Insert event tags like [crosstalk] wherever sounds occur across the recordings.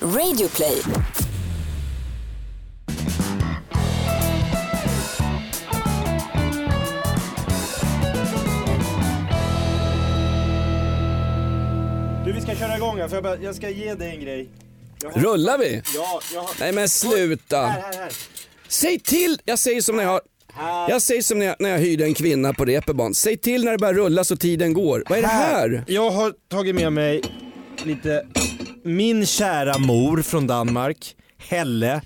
Radioplay. Du vi ska köra igång här, för jag, bara, jag ska ge dig en grej. Jag har- Rullar vi? Ja, jag har... Nej men sluta. Här, här, här. Säg till! Jag säger som när jag, Här. jag, säger som när jag, när jag hyrde en kvinna på reeperbahn. Säg till när det börjar rulla så tiden går. Vad är det här? Jag har tagit med mig lite min kära mor från Danmark, Helle,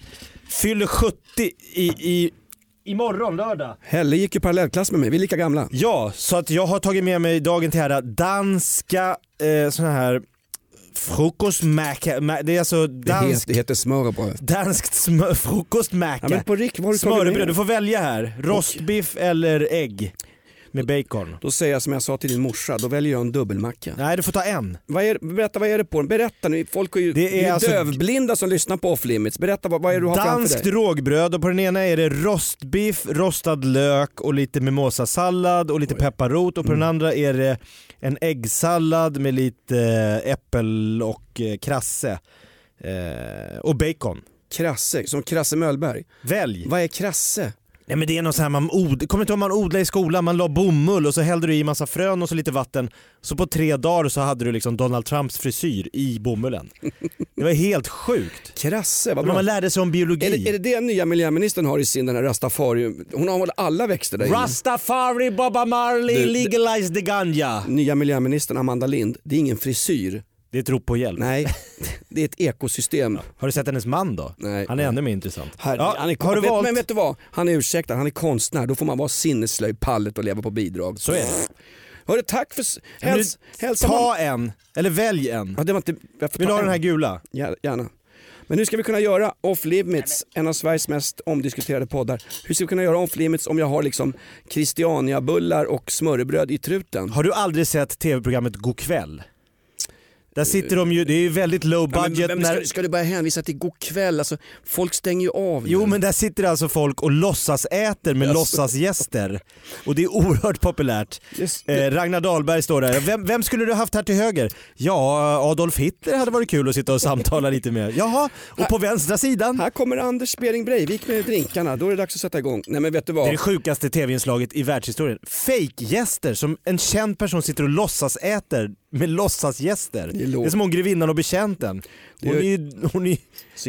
fyller 70 i, i, imorgon lördag. Helle gick ju parallellklass med mig, vi är lika gamla. Ja, så att jag har tagit med mig dagen till ära danska eh, såna här frukostmacka, ma- det är alltså Det, heter, dansk, det heter smörrebröd. danskt smör, frukostmacka. Ja, men på Rick, vad har du Smörrebröd, du får välja här. Rostbiff eller ägg med bacon. Då säger jag som jag sa till din morsa, då väljer jag en dubbelmacka. Nej, du får ta en. Vad är, berätta vad är det på den? Berätta nu, folk är ju, Det är det är alltså- dövblinda som lyssnar på off limits. Berätta vad, vad är det du har framför Danskt dig? rågbröd och på den ena är det rostbiff, rostad lök och lite mimosasallad och lite pepparrot och på Mm. den andra är det en äggsallad med lite eh, äppel och eh, krasse. Eh, och bacon. Krasse, som Krasse Möllberg. Välj! Vad är krasse? Nej men det är något så här man od... kommer inte ihåg man odlade i skolan, man la bomull och så hällde du i massa frön och så lite vatten. Så på tre dagar så hade du liksom Donald Trumps frisyr i bomullen. Det var helt sjukt. Krasse, vad bra. man lärde sig om biologi. Är det, är det det nya miljöministern har i sin den här rastafari? Hon har väl alla växter där inne? Rastafari, Boba Marley, Du- legalize the ganja. Nya miljöministern Amanda Lind, det är ingen frisyr. Det är ett rop på hjälp. Nej, [laughs] det är ett ekosystem. Har du sett hennes man då? Nej. Han är ännu mer intressant. Herre, Ja, han är, har du vet, valt? Men vet du vad? Han är ursäktad, han är konstnär. Då får man vara sinnesslöj, pallet och leva på bidrag. Så är det. Hörru, tack för... Häls, du, hälsa Ta en, eller välj en. Ja, det var inte... Vill du ha en. den här gula? Ja, gärna. Men hur ska vi kunna göra Off Limits, en av Sveriges mest omdiskuterade poddar. Hur ska vi kunna göra Off Limits om jag har liksom Christiania-bullar och smörrebröd i truten? Har du aldrig sett tv-programmet Go'kväll? Där sitter de ju, det är ju väldigt low Ja, men, budget vem när... ska, ska du börja hänvisa till god kväll? Alltså, folk stänger ju av Jo men där sitter alltså folk och låtsas äter med Jaså. låtsasgäster. Och det är oerhört populärt. Just- Eh, Ragnar Dahlberg står där. Vem, vem skulle du haft här till höger? Ja, Adolf Hitler hade varit kul att sitta och samtala lite med. Jaha, och på vänstra sidan? Här kommer Anders Bering Breivik med drinkarna, då är det dags att sätta igång. Nej men vet du Det är vad? det sjukaste tv-inslaget i världshistorien. Fake-gäster som en känd person sitter och låtsas äter med låtsasgäster. Det Det är är, som hon grevinnan och betjänten. Hon är är- ju hon är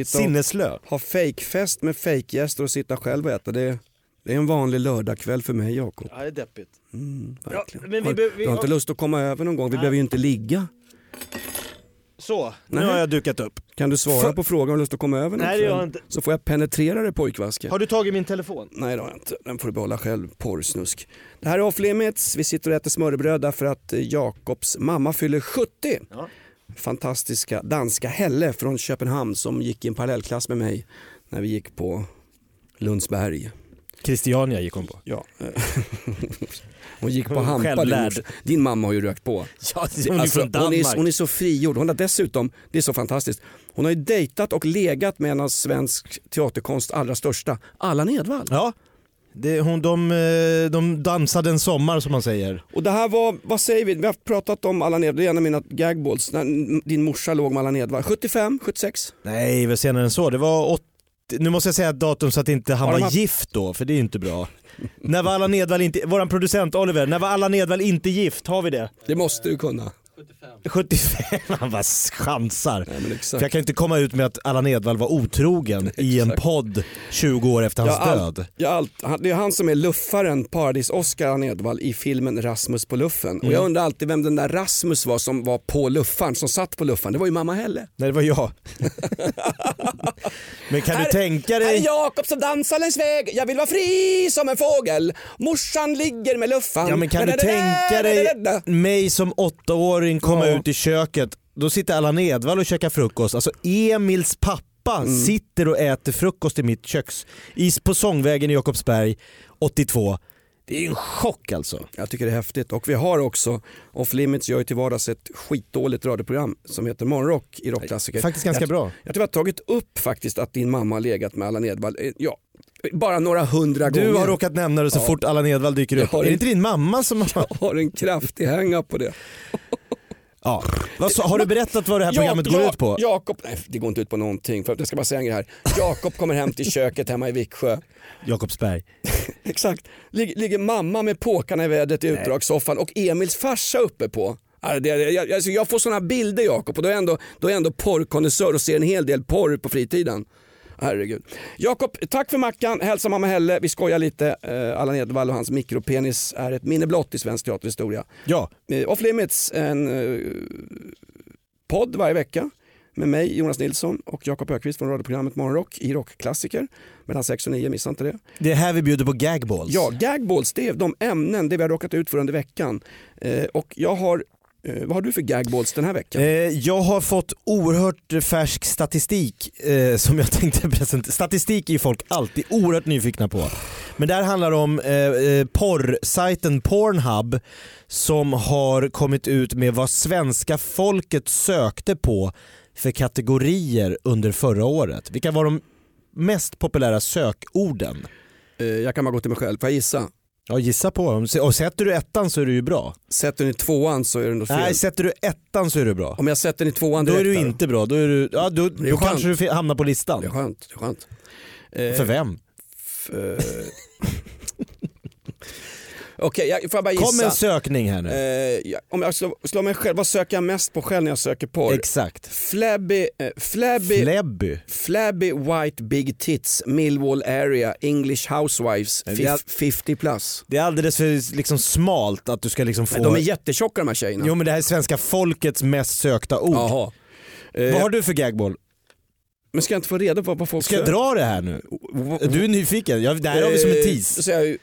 sinneslö. ha fejkfest med fejkgäster och sitta själv och äta, det, det är en vanlig lördagkväll för mig Jakob. Ja, det är deppigt. Mm, verkligen. men vi har, vi- du har inte lust att komma över någon gång? Vi behöver ju inte ligga. Så, nu har jag dukat upp. Kan du svara För- på frågan om du har lust att komma över Nej, det gör jag inte. Så får jag penetrera dig pojkvaske. Har du tagit min telefon? Nej det har jag inte, den får du behålla själv, porrsnusk. Det här är Off Limits, vi sitter och äter smörrebröd därför att eh, Jakobs mamma fyller 70. Ja. Fantastiska danska Helle från Köpenhamn som gick i en parallellklass med mig när vi gick på Lundsberg. Christiania gick hon på. Ja. [laughs] Hon gick på Hon Hampa. Morsa. din mamma har ju rökt på. Ja, hon är Alltså, från hon, Danmark. är, hon är så frigjord. Hon har dessutom, det är så fantastiskt, hon har ju dejtat och legat med en av svensk teaterkonst allra största, Allan Edwall. Ja, det, hon, de, eh, de dansade en sommar som man säger. Och det här var, vad säger vi, vi har pratat om Allan Edwall, det är en av mina gagballs, när din morsa låg med Allan Edwall. 75, 76? Nej, väl senare än så. Det var 80, nu måste jag säga ett datum så att inte han var haft- gift då, för det är ju inte bra. [laughs] när var Allan Edwall inte, våran producent Oliver, när var Allan Edwall inte gift? Har vi det? Det måste du kunna. 75, [laughs] han bara chansar. Nej, För exakt. jag kan inte komma ut med att Allan Edwall var otrogen i en Exakt. podd 20 år efter hans Ja, allt- död. Ja, allt, han- det är han som är luffaren, Paradis-Oscar Allan Edwall i filmen Rasmus på luffen. Och Mm. jag undrar alltid vem den där Rasmus var som var på luffaren, som satt på luffaren. Det var ju mamma Helle. Nej det var jag. [laughs] Men kan du tänka Här dig Jakob som dansar längs väg, jag vill vara fri som en fågel. Morsan ligger med luffan. Ja men kan du tänka dig mig som åttaåring komma Ja. ut i köket, då sitter Allan Edwall och käkar frukost. Alltså Emils pappa Mm. sitter och äter frukost i mitt köks, is på Sångvägen i Jakobsberg 82. Det är en chock alltså. Jag tycker det är häftigt och vi har också, Off Limits gör ju till vardags ett skitdåligt radioprogram som heter Morgonrock i Rockklassiker. Faktiskt ganska jag, bra. Jag tror jag har tagit upp faktiskt att din mamma har legat med Allan Edwall, eh, ja, bara några hundra Du gånger. har råkat nämna det så Ja. fort Allan Edwall dyker upp. Är det inte din mamma som har... Jag har en kraftig hänga på det. [laughs] Ja. Vad har du berättat vad det här programmet Ja, går ut på? Jakob, nej det går inte ut på någonting. För jag ska bara säga en grej här. Jakob kommer hem till köket hemma i Viksjö. Jakobsberg. [laughs] Exakt. Lig, ligger mamma med påkarna i vädret i utdragssoffan och Emils farsa uppe på. Alltså jag får sådana bilder Jakob och då är jag ändå, då är jag ändå porrkonnässör och ser en hel del porr på fritiden. Herregud. Jakob, tack för mackan. Hälsa mamma Helle. Vi skojar lite. Eh, Allan Edwall och hans mikropenis är ett minne blott i svensk teaterhistoria. Ja, Eh, Off Limits, en eh, podd varje vecka med mig Jonas Nilsson och Jakob Ökvist från radioprogrammet Morgonrock i rockklassiker mellan 6 och 9, missa inte det. det är här vi bjuder på gagballs. Ja, gagballs, det är de ämnen, det vi har råkat ut för under veckan. Eh, och jag har, eh, vad har du för gagballs den här veckan? Eh, jag har fått oerhört färsk statistik eh, som jag [laughs] tänkte presentera. Statistik är ju folk alltid oerhört nyfikna på. Men det här handlar om eh, eh, porrsajten Pornhub som har kommit ut med vad svenska folket sökte på för kategorier under förra året. Vilka var de mest populära sökorden? Eh, jag kan bara gå till mig själv, får jag gissa? Ja gissa på dem. Och sätter du ettan så är du ju bra. Sätter den i tvåan så är det något fel. Nej, sätter du ettan så är du bra. Om jag sätter den i tvåan Då direkt är du inte bra, då, är du, ja, då, är då skönt. kanske du fi- hamnar på listan. Det är skönt. Det är skönt. Eh, För vem? f- eh, Okej, jag får jag bara gissa. Kom en sökning här nu. Eh, om jag slår, slår mig själv, vad söker jag mest på själv när jag söker porr? Exakt. Flabby, eh, flabby, Flebby. flabby white big tits, Millwall area, English housewives, det är- fif- 50 plus. Det är alldeles för liksom smalt att du ska liksom få... Men de är jättetjocka de här tjejerna. Jo men det här är svenska folkets mest sökta ord. Jaha. Eh, Vad har du för gagball? Men ska jag inte få reda på vad folk Ska jag dra det här nu? Du är nyfiken? Ja, det här har vi som en Eh, tease. Jag eh,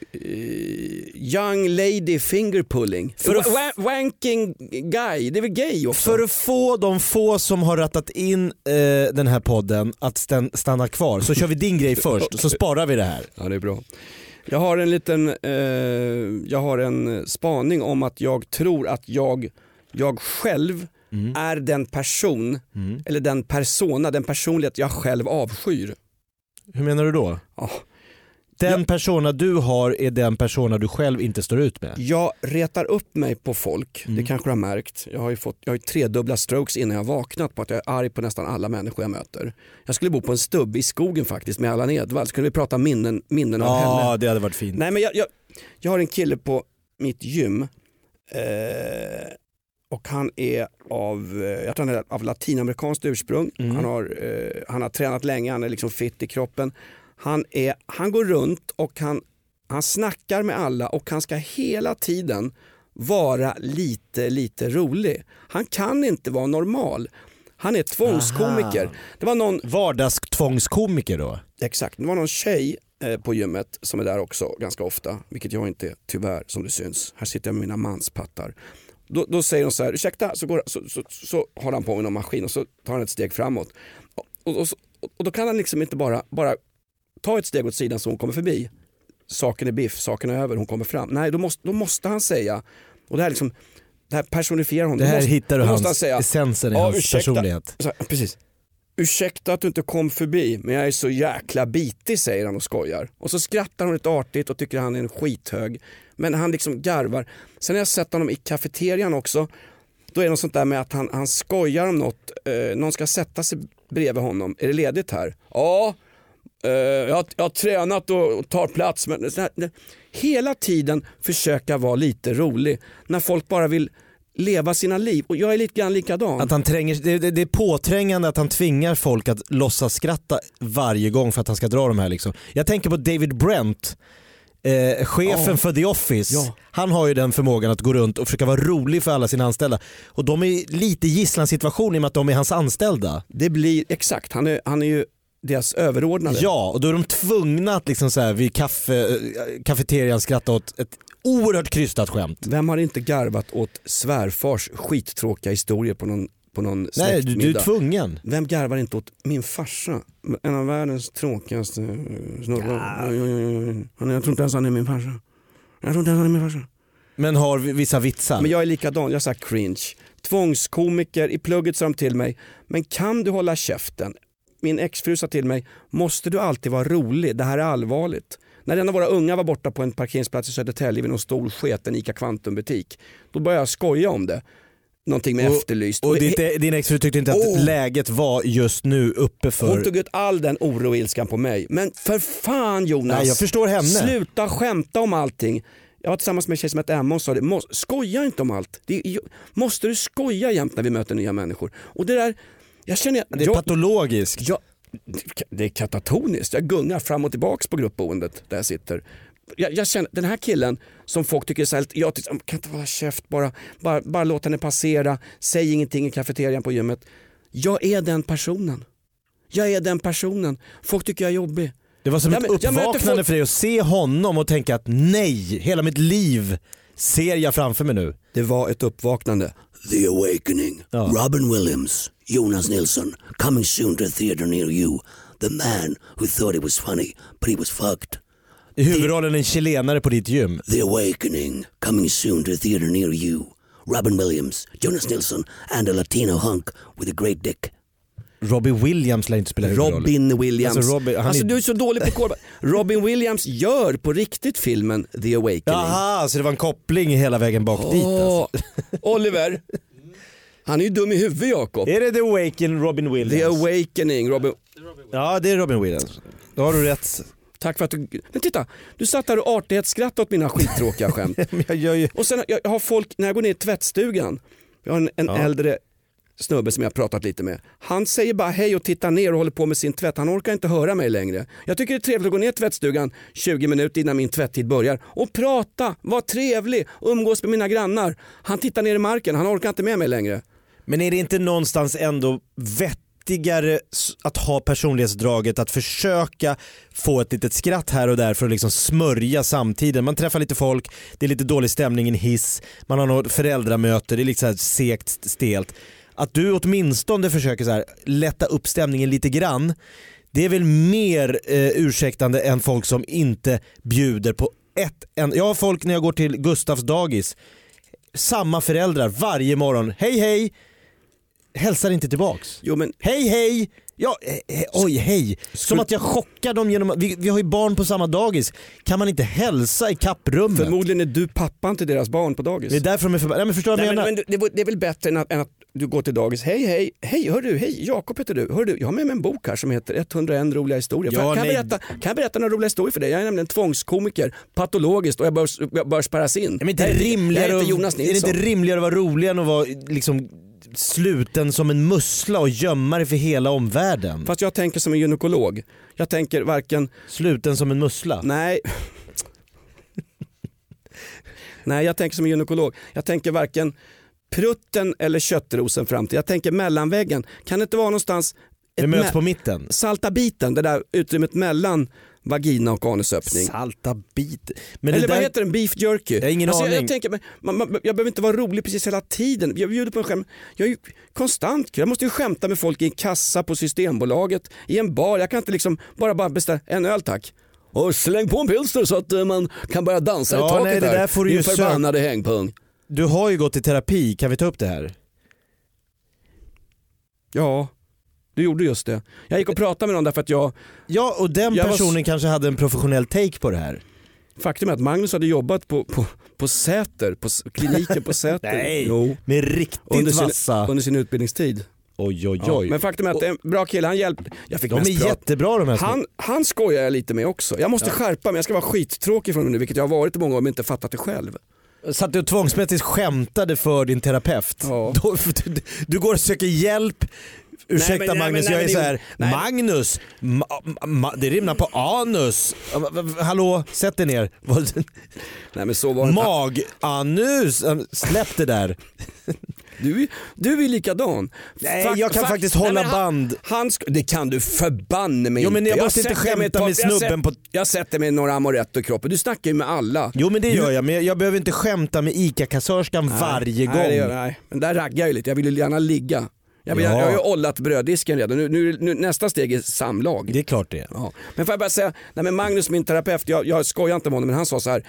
young lady finger pulling. För att- Wa- wanking guy, det är väl gay också? För att få de få som har rattat in eh, den här podden att stanna kvar så kör vi din grej [laughs] först så sparar vi det här. Ja det är bra. Jag har en liten, eh, jag har en spaning om att jag tror att jag, jag själv Mm. är den person, eller den persona, den personlighet jag själv avskyr. Hur menar du då? Ja. Den Ja. persona du har är den persona du själv inte står ut med. Jag retar upp mig på folk, Mm. det kanske du har märkt. Jag har ju fått jag har ju tredubbla strokes innan jag vaknat på att jag är arg på nästan alla människor jag möter. Jag skulle bo på en stubbe i skogen faktiskt med Allan Edwall, så kunde vi prata minnen, minnen av henne. Ja det hade varit fint. Nej men jag, jag, jag har en kille på mitt gym eh, och han är av, eh, jag tror han är av latinamerikanskt ursprung. Mm. Han, har, eh, han har tränat länge, han är liksom fit i kroppen. Han, är, han går runt och han, han snackar med alla och han ska hela tiden vara lite, lite rolig. Han kan inte vara normal. Han är tvångskomiker. Aha. Det var någon, Vardagstvångskomiker då? Exakt, det var någon tjej eh, på gymmet som är där också ganska ofta, vilket jag inte är tyvärr som det syns. Här sitter jag med mina manspattar. Då, då säger hon så här, ursäkta, så, går, så, så, så håller han på med någon maskin och så tar han ett steg framåt. Och, och, och, och då kan han liksom inte bara, bara ta ett steg åt sidan så hon kommer förbi. Saken är biff, saken är över, hon kommer fram. Nej, då måste, då måste han säga, och det här, liksom, det här personifierar honom. Det här måste, hittar du hans, säga, essensen i Ja, hans ursäkta. personlighet. så precis. Ursäkta att du inte kom förbi, men jag är så jäkla bitig säger han och skojar. Och så skrattar hon lite artigt och tycker han är en skithög. Men han liksom garvar. Sen har jag sett honom i kafeterian också. Då är det något sånt där med att han, han skojar om något. Eh, någon ska sätta sig bredvid honom. Är det ledigt här? Ja, eh, jag, har, jag har tränat och, och tar plats. Men här, hela tiden försöka vara lite rolig. När folk bara vill leva sina liv. Och jag är lite grann likadan. Att han tränger, det, det, är påträngande att han tvingar folk att låtsas skratta varje gång för att han ska dra de här liksom. Jag tänker på David Brent, eh, chefen Ja. för The Office. Ja. Han har ju den förmågan att gå runt och försöka vara rolig för alla sina anställda. Och de är lite i gisslansituation i och med att de är hans anställda. Det blir, exakt, han är, han är ju deras överordnade. Ja, och då är de tvungna att liksom så här vid kaffe, eh, kafeterian skratta åt ett oerhört krystat skämt. Vem har inte garvat åt svärfars skittråkiga historier på någon, på någon Nej, du, du är tvungen. Vem garvar inte åt min farsa? En av världens tråkigaste eh, snubbar. Jag tror inte ens han är min farsa. Jag tror inte ens han är min farsa. Men har vi- vissa vitsar. Men jag är likadan, jag sagt cringe. Tvångskomiker, i plugget sa de till mig, men kan du hålla käften? Min exfru sa till mig, måste du alltid vara rolig? Det här är allvarligt. När en av våra unga var borta på en parkeringsplats i Södertälje vid någon stor sketen ICA Kvantum butik, då började jag skoja om det. någonting med Och- Efterlyst. Och ditt, din exfru tyckte inte att Oh. läget var just nu uppe hon för... tog ut all den oro och ilskan på mig. Men för fan Jonas, Nej, jag förstår henne. sluta skämta om allting. Jag var tillsammans med en tjej som hette Emma och sa det, "Mås- skoja inte om allt. Det måste du skoja jämt när vi möter nya människor? Och det där, jag känner, Det är jag, patologiskt. jag, det är katatoniskt. Jag gungar fram och tillbaks på gruppboendet där jag sitter. Jag, jag känner, den här killen som folk tycker är så här, jag tycker, kan inte hålla käft bara, bara, bara låt henne passera, säg ingenting i kafeterian på gymmet. Jag är den personen. Jag är den personen. Folk tycker jag är jobbig. Det var som ett jag möter uppvaknande folk- för dig att se honom och tänka att nej, hela mitt liv ser jag framför mig nu. Det var ett uppvaknande. The Awakening. Ja. Robin Williams, Jonas Nilsson, coming soon to a theater near you. The man who thought he was funny, but he was fucked. I huvudrollen en chilenare på ditt gym. The Awakening, coming soon to a theater near you. Robin Williams, Jonas Nilsson, and a Latino hunk with a great dick. Robbie Williams lär inte spela huvudrollen. Robin Williams. Alltså, Robin- han alltså är- du är så dålig på korv. Robin Williams gör på riktigt filmen The Awakening. Jaha, så det var en koppling hela vägen bak dit alltså. Oliver, han är ju dum i huvudet Jakob. Är det The Awaken Robin Williams? The Awakening, Robin. Ja det är Robin Williams. Då har du rätt. Tack för att du... Men titta, du satt där och artighetsskrattade åt mina skittråkiga skämt. [laughs] Jag ju... Och sen jag har folk, när jag går ner i tvättstugan, jag har en, en Ja. äldre snubbe som jag pratat lite med. Han säger bara hej och tittar ner och håller på med sin tvätt. Han orkar inte höra mig längre. Jag tycker det är trevligt att gå ner i tvättstugan 20 minuter innan min tvätttid börjar och prata, vara trevlig, umgås med mina grannar. Han tittar ner i marken, han orkar inte med mig längre. Men är det inte någonstans ändå vettigare att ha personlighetsdraget att försöka få ett litet skratt här och där för att liksom smörja samtiden. Man träffar lite folk, det är lite dålig stämning i en hiss, man har något föräldramöte, det är lite så här segt, stelt. Att du åtminstone försöker så här lätta upp stämningen lite grann, det är väl mer eh, ursäktande än folk som inte bjuder på ett en, Jag har folk när jag går till Gustavs dagis, samma föräldrar varje morgon. Hej hej! Hälsar inte tillbaks. Jo men Hej hej! Ja, eh, oj hej. Som att jag chockar dem genom vi, vi har ju barn på samma dagis. Kan man inte hälsa i kapprummet? förmodligen är du pappan till deras barn på dagis. Det är därför de är förbannade. Nej men förstår du vad Nej, jag men, menar? men det, det är väl bättre än att, än att du går till dagis. Hej hej, hej hör du, hej Jakob heter du. Hör du. Jag har med mig en bok här som heter 101 roliga historier. Ja, kan, jag berätta, kan jag berätta några roliga historier för dig? Jag är nämligen tvångskomiker, patologiskt och jag bör, jag bör spärras in. Men inte rimligare, jag att- Jonas är det Nilsson. inte rimligare att vara rolig än att vara liksom sluten som en mussla och gömma dig för hela omvärlden? Fast jag tänker som en gynekolog. Jag tänker varken, Sluten som en mussla? nej. [laughs] nej jag tänker som en gynekolog. Jag tänker varken prutten eller köttrosen fram till. Jag tänker mellanväggen. Kan det inte vara någonstans Det möts på mitten? salta biten, det där utrymmet mellan vagina och anusöppning. Salta bit. Men Eller det vad där... heter den? Beef jerky? Jag har ingen alltså, jag, aning. jag, tänker, men, man, man, jag behöver inte vara rolig precis hela tiden. Jag bjuder på en skämt. Jag är ju konstant kul. Jag måste ju skämta med folk i en kassa på Systembolaget, i en bar. Jag kan inte liksom bara, bara beställa en öl tack. Och släng på en pilsner så att eh, man kan börja dansa Ja, i taket nej, det där. där får du ju förbannade hängpung. Du har ju gått i terapi, kan vi ta upp det här? Ja, du gjorde just det. Jag gick och pratade med någon därför att jag, Ja, och den Jag var personen kanske hade en professionell take på det här. faktum är att Magnus hade jobbat på, på, på Säter, på kliniken på [laughs] Säter. Nej. Jo. Med riktigt Under sin, vassa... under sin utbildningstid. Oj oj Ja, oj. men faktum är att en bra kille, han hjälpte. Jag fick De är jättebra de här små. Han, han skojar jag lite med också. Jag måste skärpa mig, jag ska vara skittråkig från nu, vilket jag har varit i många år men inte fattat det själv. Så att du tvångsmässigt skämtade för din terapeut. Ja. Då, du, du går och söker hjälp. Ursäkta Nej, men- nej, Magnus, men- nej, jag är men så det- här. nej. Magnus, ma, ma, det rimmar på anus. Hallå, sätt dig ner. Nej men så var det inte. Mag-anus, släpp det där. Du, du är likadan. Nej, Fak- jag kan fak- faktiskt hålla han- band. Han det kan du förbanne mig Jo, men jag inte. måste inte skämta med jag snubben sätter- på- Jag sätter mig några i kroppen. Du snackar ju med alla. Jo men det gör jag, men jag, jag behöver inte skämta med ICA-kassörskan varje gång. Nej, det gör, nej. Men där raggar jag ju lite, jag vill ju gärna ligga. Jag, vill, Ja. jag har ju ollat bröddisken redan, nu, nu, nu, nästa steg är samlag. Det är klart det. Ja. Men får jag bara säga, nej men Magnus min terapeut, jag, jag skojar inte med honom men han sa så här,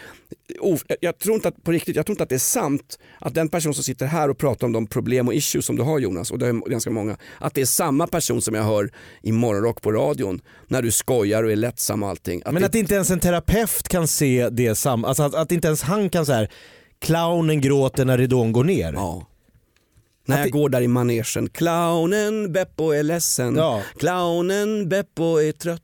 "Of, jag- jag tror inte att, på riktigt, jag tror inte att det är sant att den person som sitter här och pratar om de problem och issues som du har Jonas, och det är ganska många, att det är samma person som jag hör i morgonrock på radion när du skojar och är lättsam och allting. Att Men det, att inte ens en terapeut kan se det. Alltså att, att inte ens han kan så här. clownen gråter när ridån går ner. ja. När jag det- går där i manegen. Clownen Beppo är ledsen. Ja. Clownen Beppo är trött.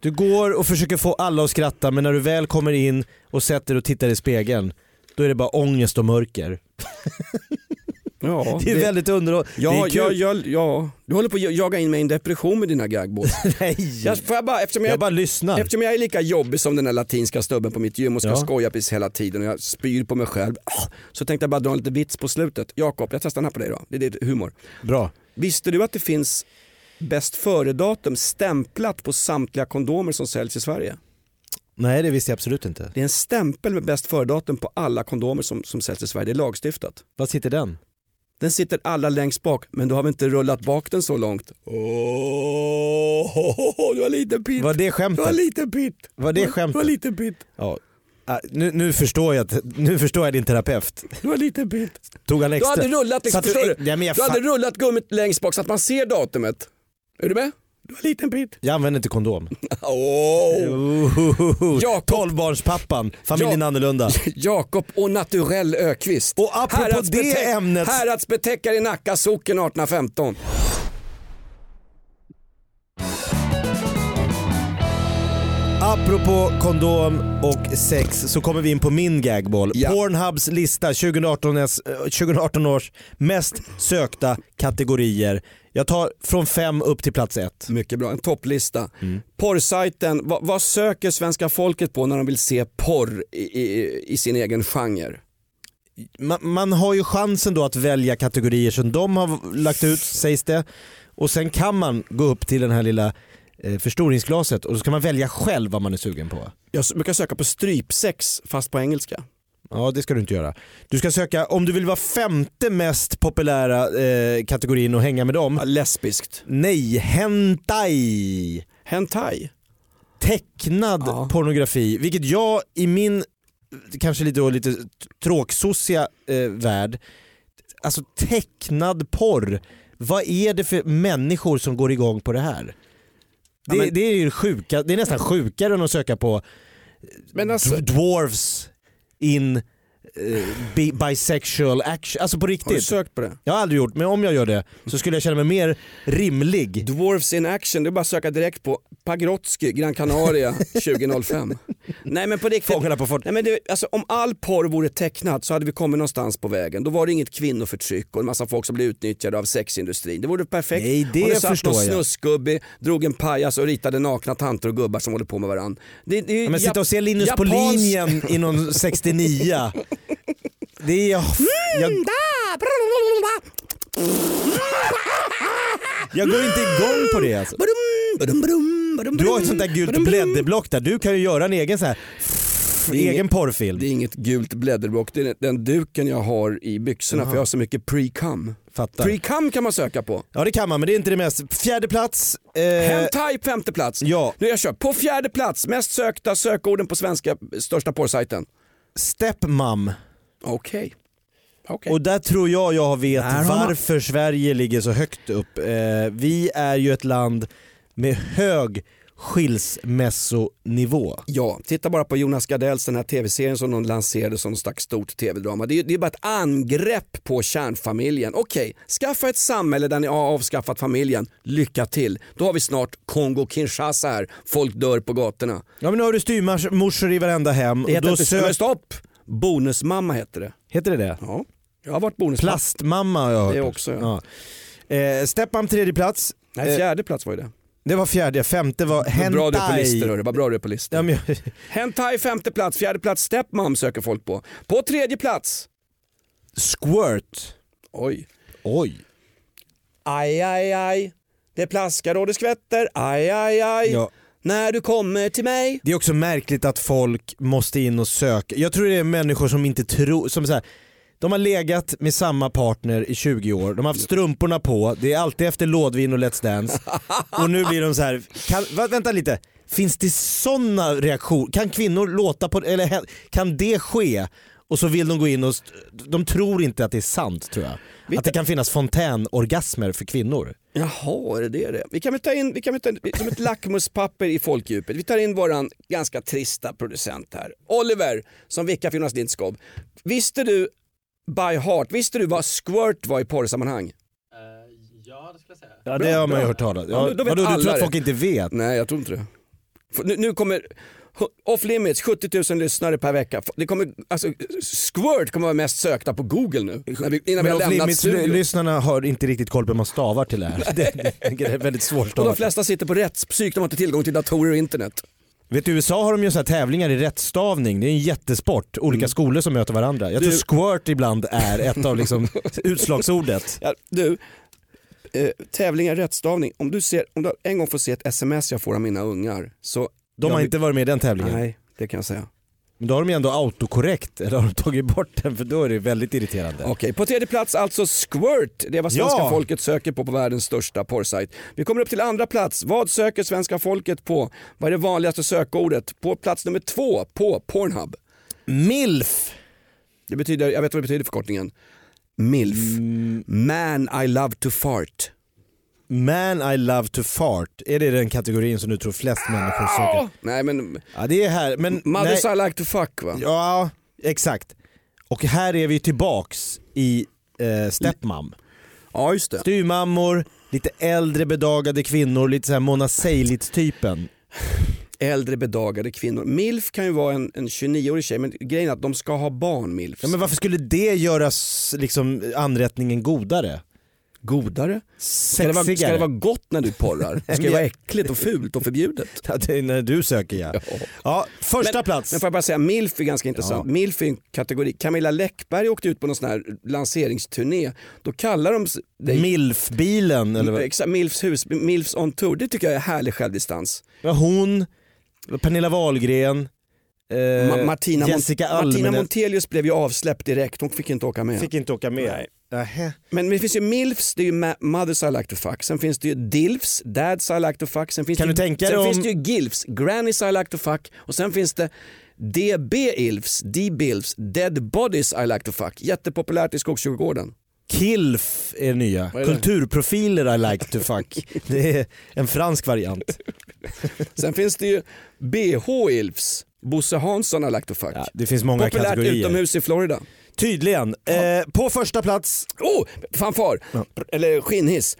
Du går och försöker få alla att skratta men när du väl kommer in och sätter och tittar i spegeln då är det bara ångest och mörker. [laughs] [laughs] Ja, Det är väldigt underhållande. Ja, det är kul. ja, du håller på att jaga in mig i en depression med dina gagbås. [laughs] Nej, Jag, jag, bara, eftersom, jag, jag bara lyssnar. eftersom jag är lika jobbig som den där latinska stubben på mitt gym och ska Ja. skoja precis hela tiden och jag spyr på mig själv. ah, Så tänkte jag bara dra en lite vits på slutet. Jakob, jag testar den här på dig då. Det är det humor. Bra. Visste du att det finns bäst före-datum stämplat på samtliga kondomer som säljs i Sverige? Nej det visste jag absolut inte. Det är en stämpel med bäst före-datum på alla kondomer som, som säljs i Sverige. Det är lagstiftat. Vad sitter den? Den sitter alla längst bak, men du har vi inte rullat bak den så långt. Åh, du har liten pitt. Var det Du har skämtet? liten pitt. Var det Du har skämtet? liten pitt. Ja. Ah, Nu, nu, förstår jag, nu förstår jag din terapeut. Du har liten pitt. Tog han Du extra? hade rullat, liksom, du- du? Ja, men jag du hade rullat gummit längst bak så att man ser datumet. Är du med? Du har liten pitt. Jag använder inte kondom. [laughs] Oh. Jakob. Tolvbarnspappan, familjen Ja. annorlunda. [laughs] Jakob och Naturell Ökvist. Och apropå det Häradsbetäck- ämnet- Häradsbetäckare i Nacka socken 1815. Apropå kondom och sex så kommer vi in på min gagboll. Ja. Pornhubs lista 2018, års- eh, 2018 års mest sökta kategorier. Jag tar från fem upp till plats ett. Mycket bra, en topplista. Mm. Porrsajten, vad, vad söker svenska folket på när de vill se porr i, i, i sin egen genre? Man, man har ju chansen då att välja kategorier som de har lagt ut sägs det. Och sen kan man gå upp till den här lilla förstoringsglaset och så kan man välja själv vad man är sugen på. Jag brukar söka på strypsex fast på engelska. Ja det ska du inte göra. Du ska söka, om du vill vara femte mest populära eh, kategorin och hänga med dem. Ja, lesbiskt. Nej, hentai. Hentai. Tecknad Ja. pornografi, vilket jag i min kanske lite, lite tråksociga eh, värld, alltså tecknad porr, vad är det för människor som går igång på det här? Det, Ja, men- det, är, ju sjuka, det är nästan sjukare än att söka på Men alltså, d- dwarfs in bi- bisexual action, alltså på har du riktigt. sökt på det? Jag har aldrig gjort, men om jag gör det så skulle jag känna mig mer rimlig. Dwarfs in action, det är bara att söka direkt på Pagrotsky, Gran Canaria [laughs] 2005. Nej men på riktigt. Fångarna på fort. Nej, men det, alltså, om all porr vore tecknad så hade vi kommit någonstans på vägen. Då var det inget kvinnoförtryck och en massa folk som blev utnyttjade av sexindustrin. Det vore perfekt. Nej, det om det satt någon snuskgubbe, drog en pajas och ritade nakna tanter och gubbar som håller på med varandra. Det, det, Ja, men sitta och se Linus på Japans- linjen i någon [laughs] 69. Det är... Jag, jag, jag går inte igång på det alltså. Du har ett sånt där gult blädderblock där, du kan ju göra en egen så här egen inget- porrfilm. Det är inget gult blädderblock, det är den duken jag har i byxorna för jag har så mycket pre-cum. Pre-cum kan man söka på. Ja det kan man men det är inte det mest. Fjärde plats. Eh, Hentai femte plats. ja, Nu jag kör. På fjärde plats, mest sökta sökorden på svenska största porrsajten. Stepmom. Okej. Okej. Och där tror jag jag vet varför Sverige ligger så högt upp. Eh, vi är ju ett land med hög skilsmässonivå. Ja, titta bara på Jonas Gardells den här tv-serien som de lanserade som något slags stort tv-drama. Det är, det är bara ett angrepp på kärnfamiljen. Okej, skaffa ett samhälle där ni har avskaffat familjen. Lycka till. Då har vi snart Kongo-Kinshasa här. Folk dör på gatorna. Ja men nu har du styvmorsor i varenda hem. Det heter då inte... sök... Stopp! Bonusmamma heter det. Heter det det? Ja, jag har varit bonusmamma. Plastmamma har jag hört. Det också, ja. ja. Eh, Stepmom tredje plats. Nej, Eh, fjärde plats var ju det. Det var fjärde, femte var Vad bra du är på listor hentai. hörru, vad bra du är på listor. Ja, men, [laughs] Hentai femte plats, fjärde plats Stepmom söker folk på. På tredje plats, squirt. oj, Oj. aj aj aj, det plaskar och det skvätter, aj aj aj, Ja. när du kommer till mig. Det är också märkligt att folk måste in och söka. Jag tror det är människor som inte tror, som så här, de har legat med samma partner i 20 år, de har haft strumporna på, det är alltid efter lådvin och Let's Dance och nu blir de så här, kan, vänta lite, finns det sådana reaktioner? Kan kvinnor låta på, eller kan det ske? Och så vill de gå in och, de tror inte att det är sant tror jag. Vet Att det kan finnas fontänorgasmer för kvinnor. Jaha, är det det det? Vi kan väl ta in, vi kan väl ta in som ett lackmuspapper i folkdjupet. Vi tar in våran ganska trista producent här. Oliver, som vickar för Jonas Lindskog. Visste du by heart. Visste du vad squirt var i porrsammanhang? Ja, det skulle jag säga. Ja det har man ju hört talas Ja, ja, vet Vadå, du tror att folk inte vet? Nej jag tror inte det. Nu, nu kommer Off Limits, 70 000 lyssnare per vecka. Det kommer, alltså, squirt kommer vara mest sökta på google nu. När vi, innan vi Men har off lämnat limits studion. lyssnarna har inte riktigt koll på hur man stavar till det här. [laughs] Det, det, det är väldigt Och de svårstavat. flesta sitter på rättspsyk, de har inte tillgång till datorer och internet. Vet du, i USA har de ju så här tävlingar i rättstavning, det är en jättesport. Olika skolor som möter varandra. Jag tror Du- squirt ibland är ett av liksom [laughs] utslagsordet. Ja, du, eh, tävlingar i rättstavning. Om du, ser, om du en gång får se ett sms jag får av mina ungar så... De jag har vill- inte varit med i den tävlingen. Nej, det kan jag säga. Men då har de ju ändå autokorrekt, eller har de tagit bort den? För då är det väldigt irriterande. Okej, på tredje plats alltså Squirt. Det är vad svenska Ja. folket söker på på världens största porrsajt. Vi kommer upp till andra plats. Vad söker svenska folket på? Vad är det vanligaste sökordet? På plats nummer två på Pornhub. Milf! Det betyder, jag vet vad det betyder förkortningen. MILF. Mm. Man I love to fart. Man I love to fart. Är det den kategorin som du tror flest människor söker? Nej men, Ja det är här, men... nej. mothers I like to fuck va? Ja, exakt. Och här är vi tillbaks i eh, Stepmom. Ja just det. Styrmammor, lite äldre bedagade kvinnor, lite såhär Mona Seilitz-typen. Äldre bedagade kvinnor. MILF kan ju vara en, en 29-årig tjej men grejen är att de ska ha barn MILFs. Ja, men varför skulle det göra s- liksom, anrättningen godare? Godare? Ska det, vara, ska det vara gott när du porrar? [laughs] Ska det vara äckligt och fult och förbjudet? [laughs] Ja, det är när du söker ja. Ja, första Men- plats. Men får jag bara säga, MILF är ganska intressant. Ja. MILF är en kategori. Camilla Läckberg åkte ut på någon sån här lanseringsturné. Då kallar de dig Milf-bilen eller vad? Exakt, MILFs hus, MILFs on tour. Det tycker jag är härlig självdistans. Ja, hon, Pernilla Wahlgren, eh, Ma- Martina, Jessica Martina Almenäs Montelius blev ju avsläppt direkt, hon fick inte åka med. fick inte åka med. Nej. Nähä. Men det finns ju MILFs, det är ju Mothers I like to fuck. Sen finns det ju DILFs, Dads I like to fuck. Sen finns Kan det, du tänka sen om- finns det ju GILFs, Grannies I like to fuck. Och sen finns det DB-ILFs, D-BILFs, Dead Bodies I like to fuck. Jättepopulärt i Skogskyrkogården. Kilf är nya. Är det? Kulturprofiler I like to fuck. [laughs] Det är en fransk variant. Sen finns det ju BH-ILFs, Bosse Hansson I like to fuck. Ja, det finns många Populärt kategorier. utomhus i Florida. Tydligen. Eh, på första plats, Oh, fanfar! Eller skinnhiss.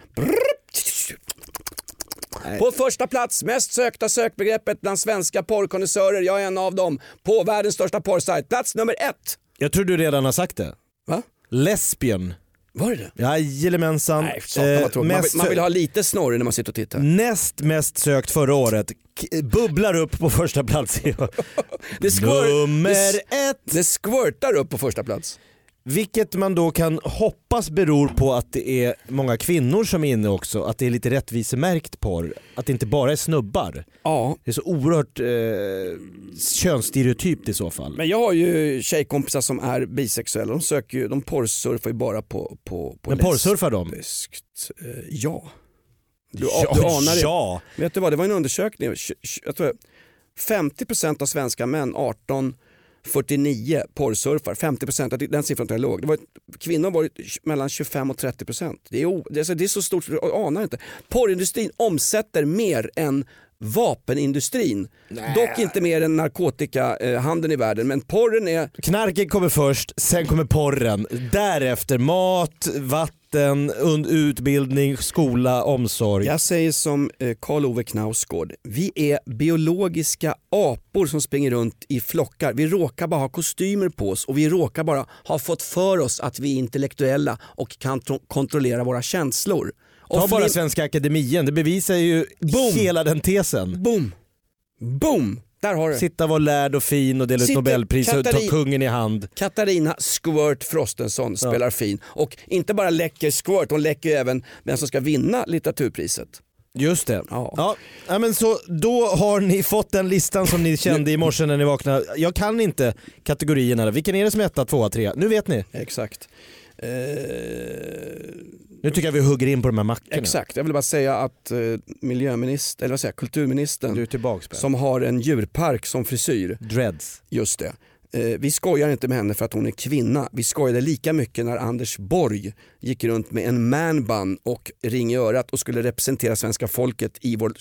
På första plats, mest sökta sökbegreppet bland svenska porrkonnässörer, jag är en av dem, på världens största porrsajt. Plats nummer ett. jag tror du redan har sagt det. Va? Lesbian. Var det det? Jajamensan. Nej, Eh. Man, vill- man vill ha lite snorre när man sitter och tittar. Näst mest sökt förra året. K- bubblar upp på första plats. [laughs] Det, Nummer ett. det squirtar upp på första plats. Vilket man då kan hoppas beror på att det är många kvinnor som är inne också. Att det är lite rättvisemärkt porr. Att det inte bara är snubbar. Ja, Det är så oerhört eh, könsstereotypt i så fall. men jag har ju tjejkompisar som är bisexuella. De, söker ju, de porrsurfar ju bara på, på, på Men porrsurfar de? Eh, ja. Du, ja, du anar det. ja. Vet du vad, det var en undersökning. Jag tror 50% av svenska män 18 49 porrsurfar, 50% den siffran tror jag är låg. Det var, kvinnor varit mellan 25 och 30%. Det är, o, det, är, så- det är så stort, du anar inte. Porrindustrin omsätter mer än vapenindustrin. Dock inte mer än narkotikahandeln i världen, men porren är Knarket kommer först, sen kommer porren. Därefter mat, vatten, und- utbildning, skola, omsorg. Jag säger som eh, Karl Ove Knausgård, vi är biologiska apor som springer runt i flockar. Vi råkar bara ha kostymer på oss och vi råkar bara ha fått för oss att vi är intellektuella och kan tro- kontrollera våra känslor. Ta Och bara flim- Svenska Akademien, det bevisar ju Boom. hela den tesen. Boom! Boom! Där har du Sitta vara lärd och fin och dela ut Sitter nobelpris och ta kungen i hand. Katarina Squirt Frostenson spelar fin och inte bara läcker Squirt, hon läcker även vem som ska vinna litteraturpriset. Just det. Ja. Ja. Ja, men så då har ni fått den listan som ni [laughs] kände i morse när ni vaknade. Jag kan inte kategorierna. Vilken är det som är etta, tvåa, trea? Nu vet ni. Exakt. Eh, Nu tycker jag vi hugger in på de här mackorna. exakt, jag vill bara säga att eh, miljöminister, eller vad säger jag, kulturministern Du är tillbaks som har en djurpark som frisyr, Dreads. just det. Eh, vi skojar inte med henne för att hon är kvinna. Vi skojade lika mycket när Anders Borg gick runt med en manbun och ring i örat och skulle representera svenska folket i vår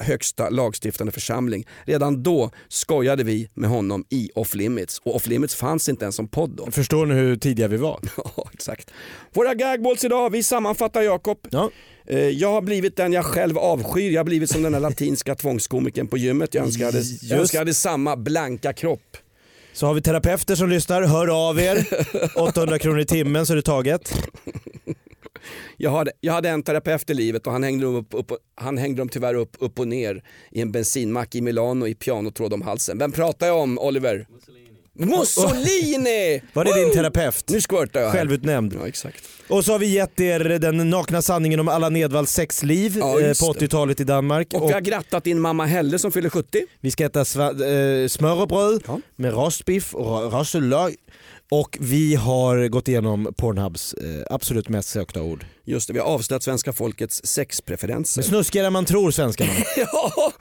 högsta lagstiftande församling. Redan då skojade vi med honom i Off Limits och Off Limits fanns inte ens som podd då. Förstår ni hur tidiga vi var? [laughs] Ja, exakt. Våra gagballs idag, vi sammanfattar Jakob. Ja. Eh, Jag har blivit den jag själv avskyr. Jag har blivit som den där latinska tvångskomikern på gymmet. Jag önskar jag hade, jag önskar jag hade samma blanka kropp. Så har vi terapeuter som lyssnar, hör av er. [laughs] 800 kronor i timmen så är det taget. Jag hade, jag hade en terapeut i livet och han hängde dem, upp, upp, han hängde dem tyvärr upp, upp och ner i en bensinmack i Milano i pianotråd om halsen. Vem pratar jag om Oliver? Mussolini! [laughs] Var det din terapeut? Nu squirtar jag här. Självutnämnd. Ja exakt. Och så har vi gett er den nakna sanningen om alla Nedvalls sexliv Ja, eh, just på det. 80-talet i Danmark. Och vi har grattat din mamma Helle som fyller 70. Vi ska äta sva- eh, smörrebröd Ja. med rostbiff och ra-. Och vi har gått igenom Pornhubs eh, absolut mest sökta ord. Just det, vi har avslöjat svenska folkets sexpreferenser. Men snuskigare än man tror svenskarna. [laughs] Ja!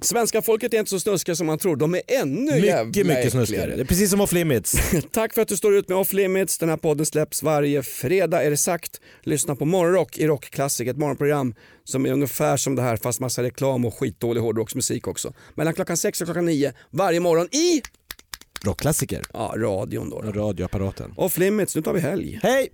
Svenska folket är inte så snuskiga som man tror, de är ännu Mycket, jävla mycket äckligare. snuskigare. Det är precis som off limits. [laughs] Tack för att du står ut med Off Limits. Den här podden släpps varje fredag är det sagt. Lyssna på Morgonrock i Rockklassik, ett morgonprogram som är ungefär som det här fast massa reklam och skitdålig hårdrocksmusik också. Mellan klockan 6 och klockan 9 varje morgon i Rockklassiker. ja, radion då. då. Radioapparaten. Off Limits, nu tar vi helg. Hej!